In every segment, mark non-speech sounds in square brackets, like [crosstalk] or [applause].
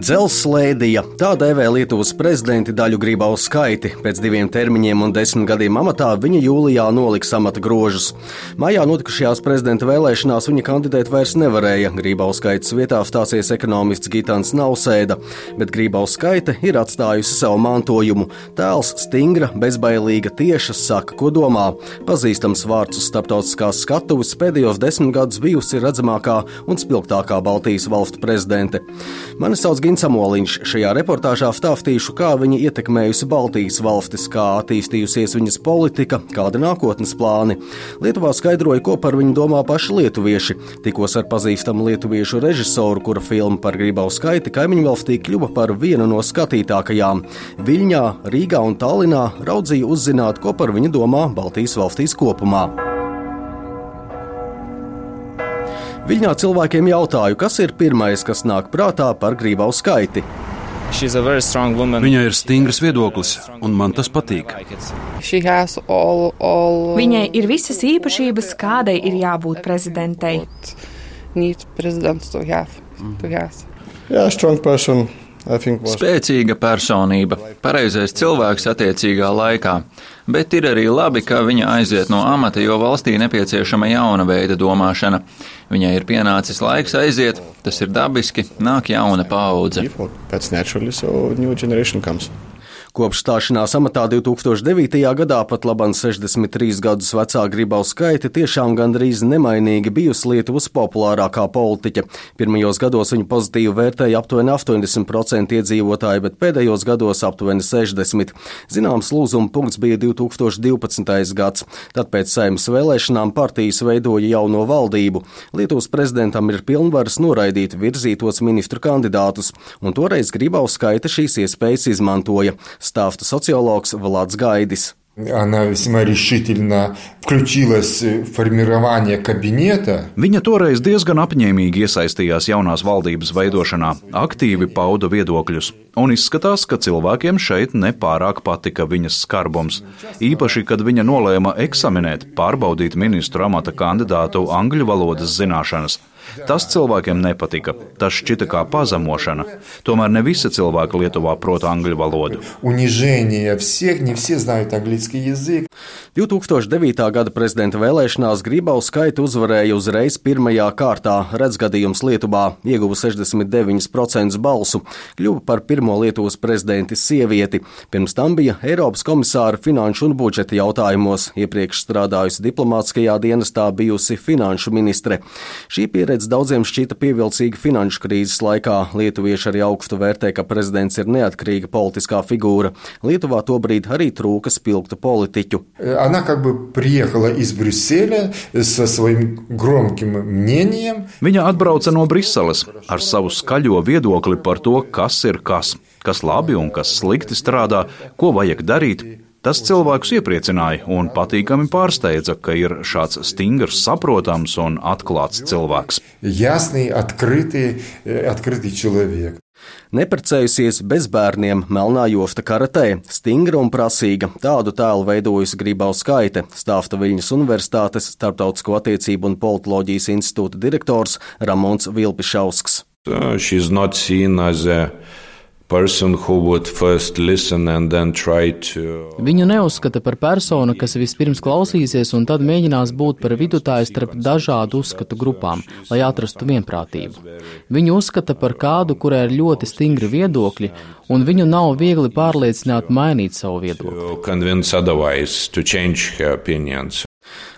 Dzelzslēdija tā dēvē Lietuvas prezidenti daļu Grībaus skaiti. Pēc diviem termiņiem un desmit gadiem amatā viņa jūlijā noliks amata grožus. Maijā notikušajās prezidenta vēlēšanās viņa kandidēt vairs nevarēja. Grībaus skaitas vietā stāsies ekonomists Gitāns Nausēda, bet Grībaus skaita ir atstājusi savu mantojumu. Tēls stingra, bezbailīga, tieša, saka, ko domā. Pazīstams vārds uz starptautiskās skatuves pēdējos desmit gadus bijusi redzamākā un spilgtākā Baltijas valstu prezidente. Mani sauc Gins Amoliņš. Šajā reportāžā stāstīšu, kā viņa ietekmējusi Baltijas valstis, kā attīstījusies viņas politika, kādi nākotnes plāni. Lietuvā skaidroja, ko par viņu domā paši lietuvieši. Tikos ar pazīstamu lietuviešu režisoru, kura filma par Grībau skaiti kaimiņu valstī kļuva par vienu no skatītākajām. Viļņā, Rīgā un Tallinā raudzīja uzzināt, ko par viņu domā Baltijas valstīs kopumā. Viņā cilvēkiem jautāju, kas ir pirmais, kas nāk prātā par grībau skaiti. Viņai ir stingrs viedoklis, un man tas patīk. All, all... Viņai ir visas īpašības, kādai ir jābūt prezidentei. Jā, strong person. Spēcīga personība, pareizais cilvēks attiecīgā laikā, bet ir arī labi, ka viņa aiziet no amata, jo valstī nepieciešama jauna veida domāšana. Viņai ir pienācis laiks aiziet, tas ir dabiski, nāk jauna paudze. That's naturally, so new generation comes. Kopš stāšanās amatā 2009. gadā pat labam 63 gadus vecā Gribauska skaita tiešām gandrīz nemainīgi bijusi Lietuvas populārākā politiķe. Pirmajos gados viņu pozitīvi vērtēja aptuveni 80% iedzīvotāji, bet pēdējos gados aptuveni 60%. Zināms, lūzuma punkts bija 2012. gads. Tad pēc saimnes vēlēšanām partijas veidoja jauno valdību. Lietuvas prezidentam ir pilnvaras noraidīt virzītos ministru kandidātus, un toreiz Gribauska skaita šīs iespējas izmantoja stāsta sociologs Vlads Gaidis. Она весьма решительно включилась в формирование кабинета. Viņa toreiz diezgan apņēmīgi iesaistījās jaunās valdības veidošanā, aktīvi pauda viedokļus, un izskatās, ka cilvēkiem šeit nepārāk patika viņas skarbums. Īpaši, kad viņa nolēma eksaminēt, pārbaudīt ministru amata kandidātu angļu valodas zināšanas. Tas cilvēkiem nepatika. Tas šķita kā pazemošana. Tomēr ne visi cilvēki Lietuvā prot angļu valodu. 2009. gada prezidenta vēlēšanās Gribau skaita uzvarēja uzreiz pirmajā kārtā. Redzgadījums Lietuvā ieguva 69% balsu, kļuva par pirmo Lietuvas prezidenti sievieti. Pirms tam bija Eiropas komisāra finanšu un budžeta jautājumos, iepriekš strādājusi diplomātskajā dienestā bijusi finanšu ministre. Šī pieredze daudziem šķita pievilcīga finanšu krīzes laikā. Lietuvieši arī augstu vērtē, ka prezidents ir neatkarīga politiskā figūra. Lietuvā tobrīd arī trūka spilgtu politiķu Она как бы приехала из Брюсселя со своим громким мнением. Viņa atbrauca no Briseles ar savu skaļo viedokli par to, kas ir kas, kas labi un kas slikti strādā, ko vajag darīt. Tas cilvēkus iepriecināja un patīkami pārsteidza, ka ir šāds stingrs, saprotams un atklāts cilvēks. Jasný, открытый, открытый человек. Neprecējusies bez bērniem, melnā jofta karatē, stingra un prasīga. Tādu tēlu veidojusi Grībau skaite, stāsta Viļņas Universitātes starptautisko attiecību un politoloģijas institūta direktors Ramons Vilpišausks. Uh, Viņu neuzskata par personu, kas vispirms klausīsies un tad mēģinās būt par vidutāju starp dažādu uzskatu grupām, lai atrastu vienprātību. Viņu uzskata par kādu, kurai ir ļoti stingri viedokļi, un viņu nav viegli pārliecināt mainīt savu viedokli.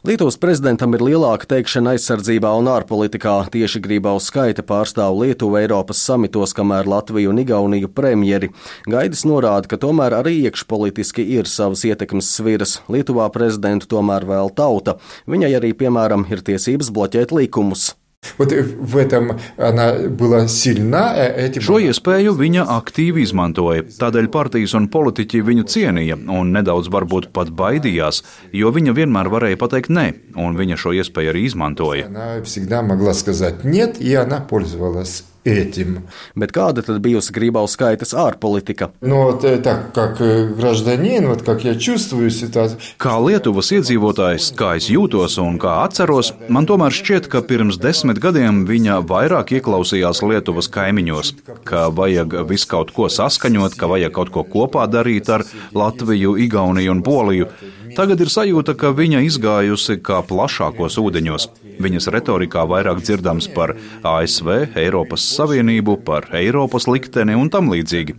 Lietuvas prezidentam ir lielāka teikšana aizsardzībā un ārpolitikā. Tieši Grībaus skaita pārstāv Lietuvu Eiropas samitos, kamēr Latviju un Igauniju premjeri. Gaidis norāda, ka tomēr arī iekšpolitiski ir savas ietekmes sviras. Lietuvā prezidentu tomēr vēl tauta. Viņai arī, piemēram, ir tiesības bloķēt likumus. Вот в этом она была сильна. Этим... Šo iespēju viņa aktīvi izmantoja. Tādēļ partijas un politiķi viņu cienīja un nedaudz varbūt pat baidījās, jo viņa vienmēr varēja pateikt nē, un viņa šo iespēju arī izmantoja. Она всегда могла сказать нет, и она пользовалась этим. Bet kāda tad bijusi Grybauskaitas ārpolitika? Ну, вот так, как гражданин, вот как я чувствую ситуацию. Kā Lietuvas iedzīvotājs, kā es jūtos un kā atceros, man tomēr šķiet, ka pirms desmit gadiem viņa vairāk ieklausījās Lietuvas kaimiņos, ka vajag visu kaut ko saskaņot, ka vajag kaut ko kopā darīt ar Latviju, Igauniju un Poliju. Tagad ir sajūta, ka viņa izgājusi kā plašākos ūdeņos. Viņas retorikā vairāk dzirdams par ASV, Eiropas Savienību, par Eiropas likteni un tam līdzīgi.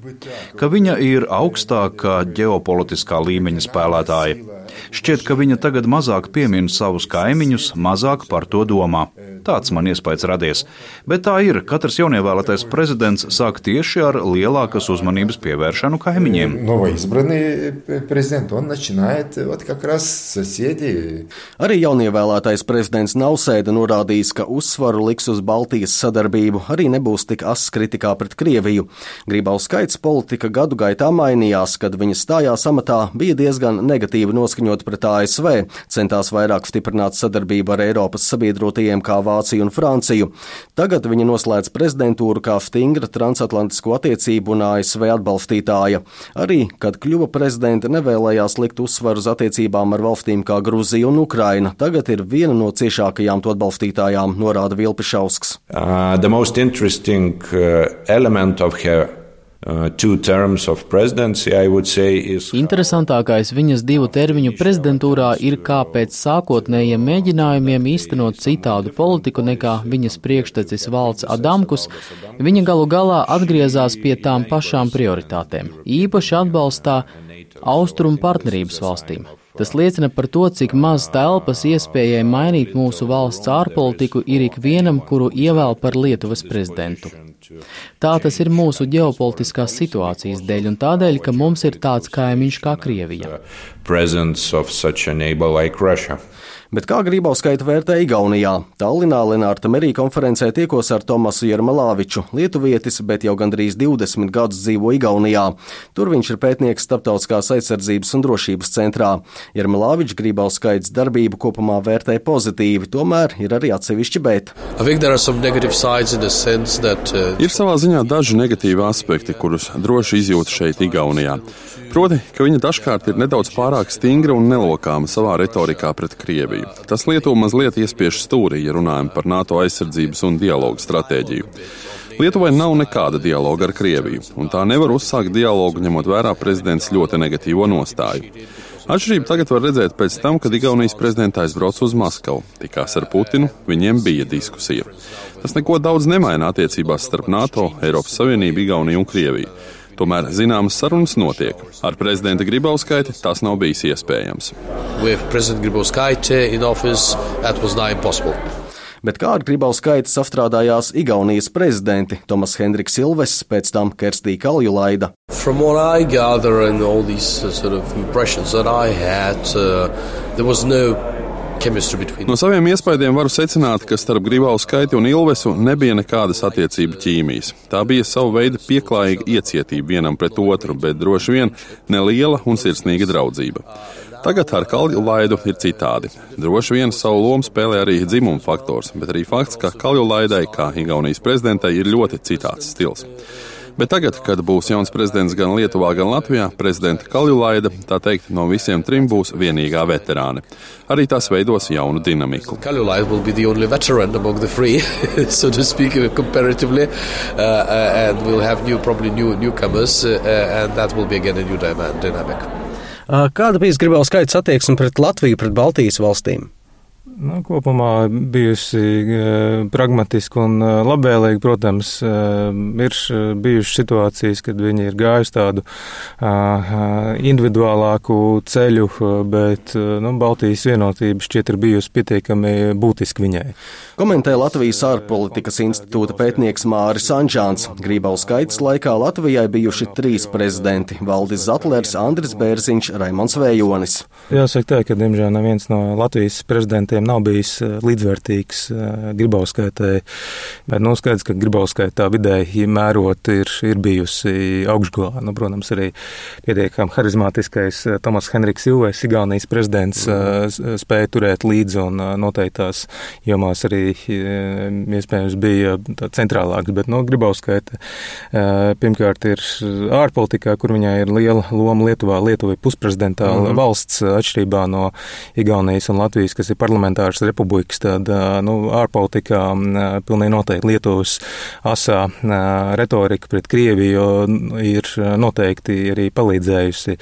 Ka viņa ir augstākā ģeopolitiskā līmeņa spēlētāja. Šķiet, ka viņa tagad mazāk piemin savus kaimiņus, mazāk par to domā. Tāds man iespējas radies. Bet tā ir. Katrs jaunievēlētais prezidents sāk tieši ar lielākas uzmanības pievēršanu kaimiņiem. Arī jaunievēlētais prezidents Nausēda norādījis, ka uzsvaru liks uz Baltijas sadarbību, arī nebūs tik asas kritikā pret Krieviju. Gribauskaits politika gadu gaitā mainījās, kad viņa stājās amatā, bija diezgan negatīvi noskaņot pret ASV, centās vairāk stiprināt sadarbību ar Eiropas sabiedrotajiem kā Vāciju un Franciju. Tagad viņa noslēdz prezidentūru kā stingra transatlantisko attiecību un ASV atbalstītāja. Arī, kad kļuva prezidenta, nevēlējās likt uzsvaru uz attiecībām ar valstīm kā Gruzija un Ukraina. Tagad ir viena no ciešākajām to atbalstītājām, norāda Vilpišausks. Uh. Interesantākais viņas divu termiņu prezidentūrā ir, kā pēc sākotnējiem mēģinājumiem īstenot citādu politiku nekā viņas priekštecis valsts Adamkus, viņa galu galā atgriezās pie tām pašām prioritātēm, īpaši atbalstā austrumu partnerības valstīm. Tas liecina par to, cik maz telpas iespējai mainīt mūsu valsts ārpolitiku ir ikvienam, kuru ievēl par Lietuvas prezidentu. Tā tas ir mūsu ģeopolitiskās situācijas dēļ un tādēļ, ka mums ir tāds kaimiņš kā Krievija. Bet kā Grībauskaita vērtē Igaunijā? Tallinā Lenārta Merī konferencē tiekos ar Tomasu Jermalāviču, lietuvietis, bet jau gandrīz 20 gadus dzīvo Igaunijā. Tur viņš ir pētnieks starptautiskās aizsardzības un drošības centrā. Jermalāvičs Grībauskaits darbību kopumā vērtē pozitīvi, tomēr ir arī atsevišķi bet. That, uh... Ir savā ziņā daži negatīvi aspekti, kurus droši izjūt šeit Igaunijā. Proti, ka viņa dažkārt ir nedaudz pārāk stingra un nelokāma savā retorikā pret Krieviju. Tas Lietuvu mazliet iespiež stūrī, ja runājam par NATO aizsardzības un dialogu stratēģiju. Lietuvai nav nekāda dialoga ar Krieviju, un tā nevar uzsākt dialogu ņemot vērā prezidents ļoti negatīvo nostāju. Atšķirību tagad var redzēt pēc tam, kad Igaunijas prezidents aizbrauca uz Maskavu, tikās ar Putinu, viņiem bija diskusija. Tas neko daudz nemaina attiecībās starp NATO, Eiropas Savienību, Igauniju un Krieviju. Tomēr zināmas sarunas notiek. Ar prezidenta Gribauskaiti tas nav bijis iespējams. Bet kā ar Gribauskaitu sastrādājās Igaunijas prezidenti Tomas Hendriks Silves, pēc tam Kerstī Kaljulaida? From what I gather and all these uh, sort of impressions that I had, uh, there was no saviem iespaidiem varu secināt, ka starp Gribauskaiti un Ilvesu nebija nekādas attiecību ķīmijas. Tā bija sava veida pieklājīga iecietība vienam pret otru, bet droši vien neliela un sirsnīga draudzība. Tagad ar Kalju laidu ir citādi. Droši vien savu lomu spēlē arī dzimuma faktors, bet arī fakts, ka Kalju laidai, kā Igaunijas prezidentai, ir ļoti citāds stils. Bet tagad, kad būs jauns prezidents gan Lietuvā, gan Latvijā, prezidenta Kaljulaida, tā teikt, no visiem trim būs vienīgā veterāne. Arī tas veidos jaunu dinamiku. Free, [laughs] so to speak, comparatively, uh, uh, and we'll have new, probably new newcomers, uh, and that will be again a new dynamic. Uh, kāda bija gribēja skaits attieksme pret Latviju, pret Baltijas valstīm? Nu, kopumā bijusi e, pragmatiska un e, labvēlīga. Protams, e, ir bijušas situācijas, kad viņi ir gājuši tādu individuālāku ceļu, bet nu, Baltijas vienotība šķiet ir bijusi pietiekami būtiska viņai. Komentē Latvijas ārpolitikas institūta pētnieks Māris Anžāns. Grībaus skaitas laikā Latvijai bijuši trīs prezidenti - Valdis Zatlers, Andris Bērziņš, Raimons Vējonis. Jāsaka tā, ka diemžēl neviens no Latvijas prezidentiem nav bijis līdzvērtīgs Gribauskaitai, bet nu, skaidrs, ka Gribauskaitā vidēji mērot ir, ir bijusi augšgalā. Nu, protams, arī pietiekami harizmātiskais Tomas Henriks Ilvais, Igaunijas prezidents, spēja turēt līdzi un noteiktās jomās arī iespējams bija centrālāks, bet no nu, Gribauskaita pirmkārt ir ārpolitikā, kur viņai ir liela loma Lietuvā. Lietuva ir pusprezidentāla mm -hmm. valsts atšķirībā no Igaunijas un Latvijas, kas ir parlamentāras republikas. Tad nu, ārpolitikā pilnīgi noteikti Lietuvas asā retorika pret Krieviju ir noteikti arī palīdzējusi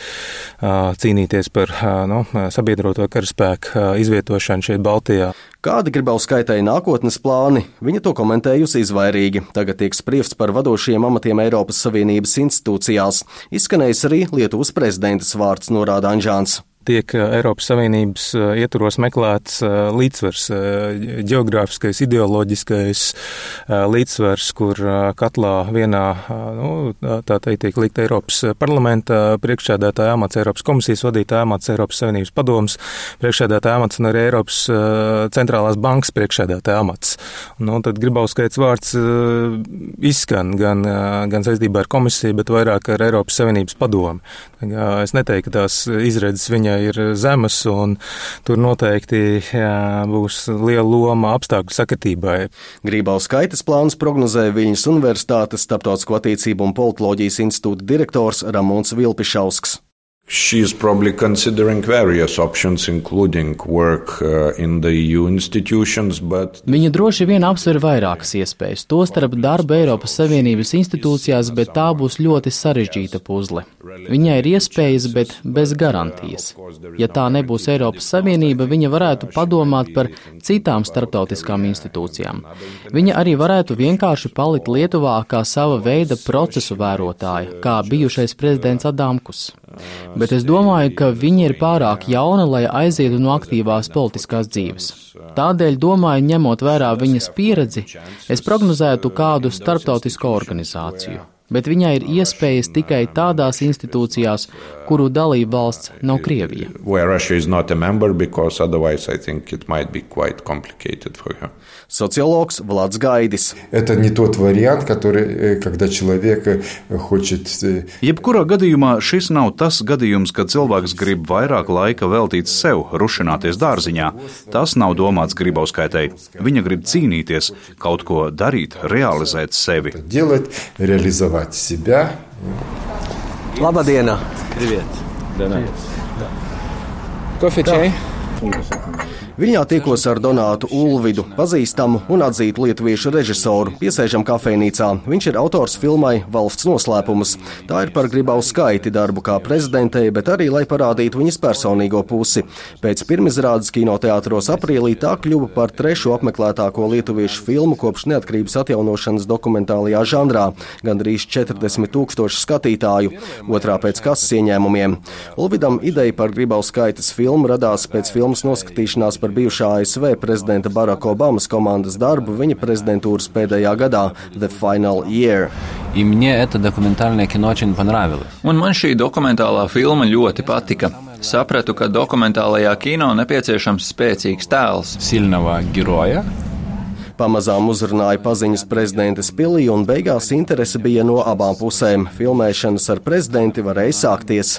cīnīties par nu, sabiedroto karaspēku izvietošanu šeit Baltijā. Kādi Gribauskaitai nākotnes plāni? Viņa to komentējusi izvairīgi. Tagad tiek spriests par vadošajiem amatiem Eiropas Savienības institūcijās. Izskanējis arī Lietuvas prezidentes vārds norāda Anžāns tiek Eiropas Savienības ietvaros meklēts līdzsvars, geogrāfiskais, ideoloģiskais līdzsvars, kur katlā vienā, nu, tā teikt, tiek likt Eiropas parlamenta priekšsēdētāja amats, Eiropas komisijas vadītāja amats, Eiropas Savienības padoms priekšsēdētāja amats un arī Eiropas centrālās bankas priekšsēdētāja amats. Nu, tad gribauskaits vārds izskan gan, gan saistībā ar komisiju, bet vairāk ar Eiropas Savienības padomu. Es neteiktu, ka tās izredzes viņai ir zemas, un tur noteikti jā, būs liela loma apstākļu sakritībai. Grībaus skaitas plāns prognozē Viņas Universitātes starptautisko attiecību un politoloģijas institūta direktors Ramons Vilpišausks. She is probably considering various options, including work uh, in the EU institutions, but... Viņa droši vien apsver vairākas iespējas, tostarp darbu Eiropas Savienības institūcijās, bet tā būs ļoti sarežģīta puzle. Viņai ir iespējas, bet bez garantijas. Ja tā nebūs Eiropas Savienība, viņa varētu padomāt par citām starptautiskām institūcijām. Viņa arī varētu vienkārši palikt Lietuvā kā sava veida procesu vērotāja, kā bijušais prezidents Adamkus bet es domāju, ka viņa ir pārāk jauna, lai aizietu no aktīvās politiskās dzīves. Tādēļ, domāju, ņemot vērā viņas pieredzi, es prognozētu kādu starptautisko organizāciju bet viņai ir iespējas tikai tādās institūcijās, kuru dalība valsts nav Krievija. Sociologs Vlads Gaidis. Это не тот вариант, который, когда человек хочет... Jebkurā gadījumā šis nav tas gadījums, kad cilvēks grib vairāk laika veltīt sev, rušināties dārziņā. Tas nav domāts gribauskaitai. Viņa grib cīnīties, kaut ko darīt, realizēt sevi. Делать, реализовать себя. Labdien! Привет! Кофе, чай? Viņā tikos ar Donātu Ulvidu, pazīstamu un atzītu lietuviešu režisoru. Piesēžam kafejnīcā. Viņš ir autors filmai Valsts noslēpumus. Tā ir par gribau skaiti darbu kā prezidentei, bet arī, lai parādītu viņas personīgo pusi. Pēc pirmizrādes kinoteātros aprīlī tā kļuva par trešo apmeklētāko lietuviešu filmu kopš neatkarības atjaunošanas dokumentālajā žanrā - gandrīz 40 tūkstoši skatītāju, otrā pēc kases ieņēmumiem. Ulvidam ideja par gribau skaitas filmu radās pēc filmas noskatīšanās par par bijušā ASV prezidenta Baraka Obamas komandas darbu viņa prezidentūras pēdējā gadā, The Final Year. Un man šī dokumentālā filma ļoti patika. Sapratu, ka dokumentālajā kino nepieciešams spēcīgs tēls. Silnava geroja, Pamazām uzrunāja paziņas prezidentes pilī, un beigās interese bija no abām pusēm. Filmēšanas ar prezidenti varēja sākties.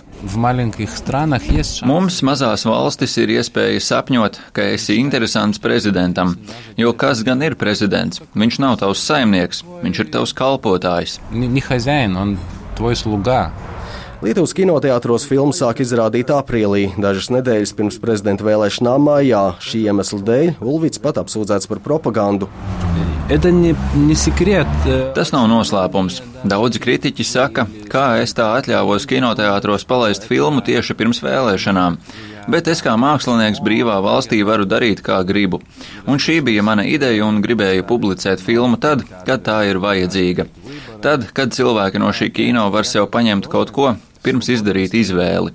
Mums, mazās valstis, ir iespēja sapņot, ka esi interesants prezidentam. Jo kas gan ir prezidents? Viņš nav tavs saimnieks, viņš ir tavs kalpotājs. Lietuvas kinoteātros filmu sāk izrādīt aprīlī, dažas nedēļas pirms prezidenta vēlēšanām mājā. Šī iemesla dēļ Ulvits pat apsūdzēts par propagandu. Tas nav noslēpums. Daudzi kritiķi saka, kā es tā atļāvos kinoteātros palaist filmu tieši pirms vēlēšanām. Bet es kā mākslinieks brīvā valstī varu darīt, kā gribu. Un šī bija mana ideja un gribēju publicēt filmu tad, kad tā ir vajadzīga. Tad, kad cilvēki no šī kino var sev paņemt kaut ko, pirms izdarīt izvēli.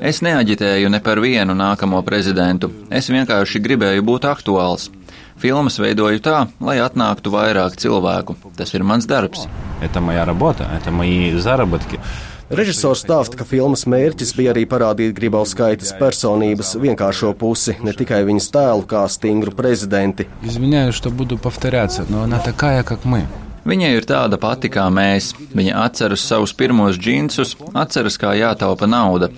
Es neaģitēju ne par vienu nākamo prezidentu, es vienkārši gribēju būt aktuāls. Filmas veidoju tā, lai atnāktu vairāk cilvēku. Tas ir mans darbs. Это моя работа, это мои заработки. Režisors stāsta, ka filmas mērķis bija arī parādīt Gribauskaitas personības vienkāršo pusi, ne tikai viņas tēlu kā stingru prezidenti. Izvinēju, ka budu повторяться, но она такая, как мы. Viņa ir tāda pati kā mēs. Viņa atceras savus pirmos džinsus, atceras, kā jātaupa nauda.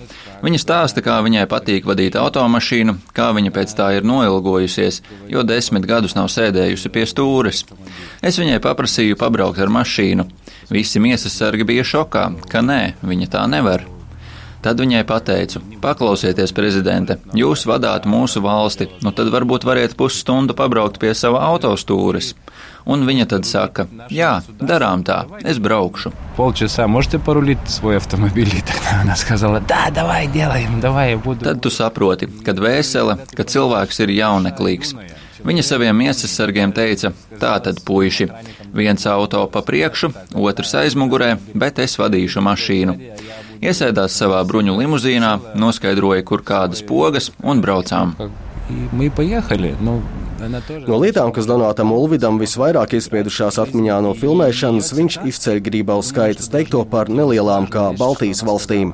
Viņa stāsta, kā viņai patīk vadīt automašīnu, kā viņa pēc tā ir noilgojusies, jo desmit gadus nav sēdējusi pie stūres. Es viņai paprasīju pabraukt ar mašīnu. Visi miesas sargi bija šokā, ka nē, viņa tā nevar. Tad viņai pateicu: Paklausieties, prezidente, jūs vadāt mūsu valsti, nu tad varbūt variet pusstundu pabraukt pie sava autostūres. Un viņa tad saka, jā, darām tā, es braukšu. Полчаса можете порулить свой автомобиль? И тогда она сказала, да, давай, делаем, давай, я буду. Tad tu saproti, kad vēsele, ka cilvēks ir jauneklīgs. Viņa saviem miesasargiem teica, tā tad puiši, viens auto pa priekšu, otrs aizmugurē, bet es vadīšu mašīnu. Iesēdās savā bruņu limuzīnā, noskaidroja, kur kādas pogas un braucām. Мы поехали, ну, No lietām, kas Donātam Ulvidam visvairāk iespiedušās atmiņā no filmēšanas, viņš izceļ Grībaus skaitas teikto par nelielām kā Baltijas valstīm.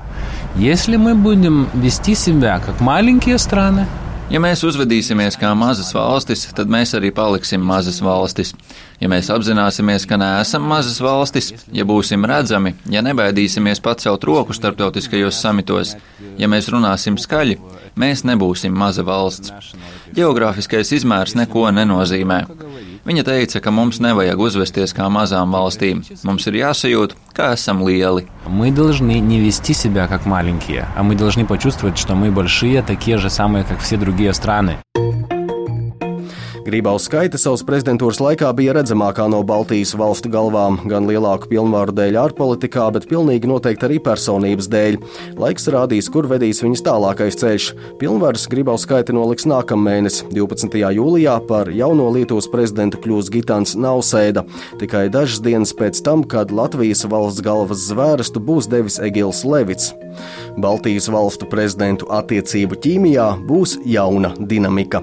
Если мы будем вести себя как маленькие страны, Ja mēs uzvedīsimies kā mazas valstis, tad mēs arī paliksim mazas valstis. Ja mēs apzināsimies, ka neesam mazas valstis, ja būsim redzami, ja nebaidīsimies pacelt roku starptautiskajos samitos, ja mēs runāsim skaļi, mēs nebūsim maza valsts. Geogrāfiskais izmērs neko nenozīmē. Viņa teica, ka mums nevajag uzvesties kā mazām valstīm. Mums ir jāsajūt, ka esam lieli. Мы должны не вести себя как маленькие, а мы должны почувствовать, что мы большие, такие же самые, как все другие страны. Grībaus skaita savas prezidentūras laikā bija redzamākā no Baltijas valstu galvām, gan lielāku pilnvaru dēļ ārpolitikā, bet pilnīgi noteikti arī personības dēļ. Laiks rādīs, kur vedīs viņas tālākais ceļš. Pilnvaras Grībaus skaita noliks nākamēnes, 12. jūlijā par jauno Lietuvas prezidentu kļūs Gitāns Nausēda, tikai dažas dienas pēc tam, kad Latvijas valsts galvas zvērstu būs devis Egils Levits. Baltijas valstu prezidentu attiecību ķīmijā būs jauna dinamika.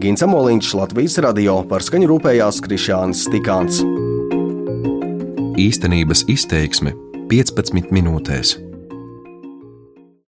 Gins Amoliņš, Latvijas radio par skaņu rūpējās Krišāns Stikāns. Īstenības izteiksme 15 minūtēs.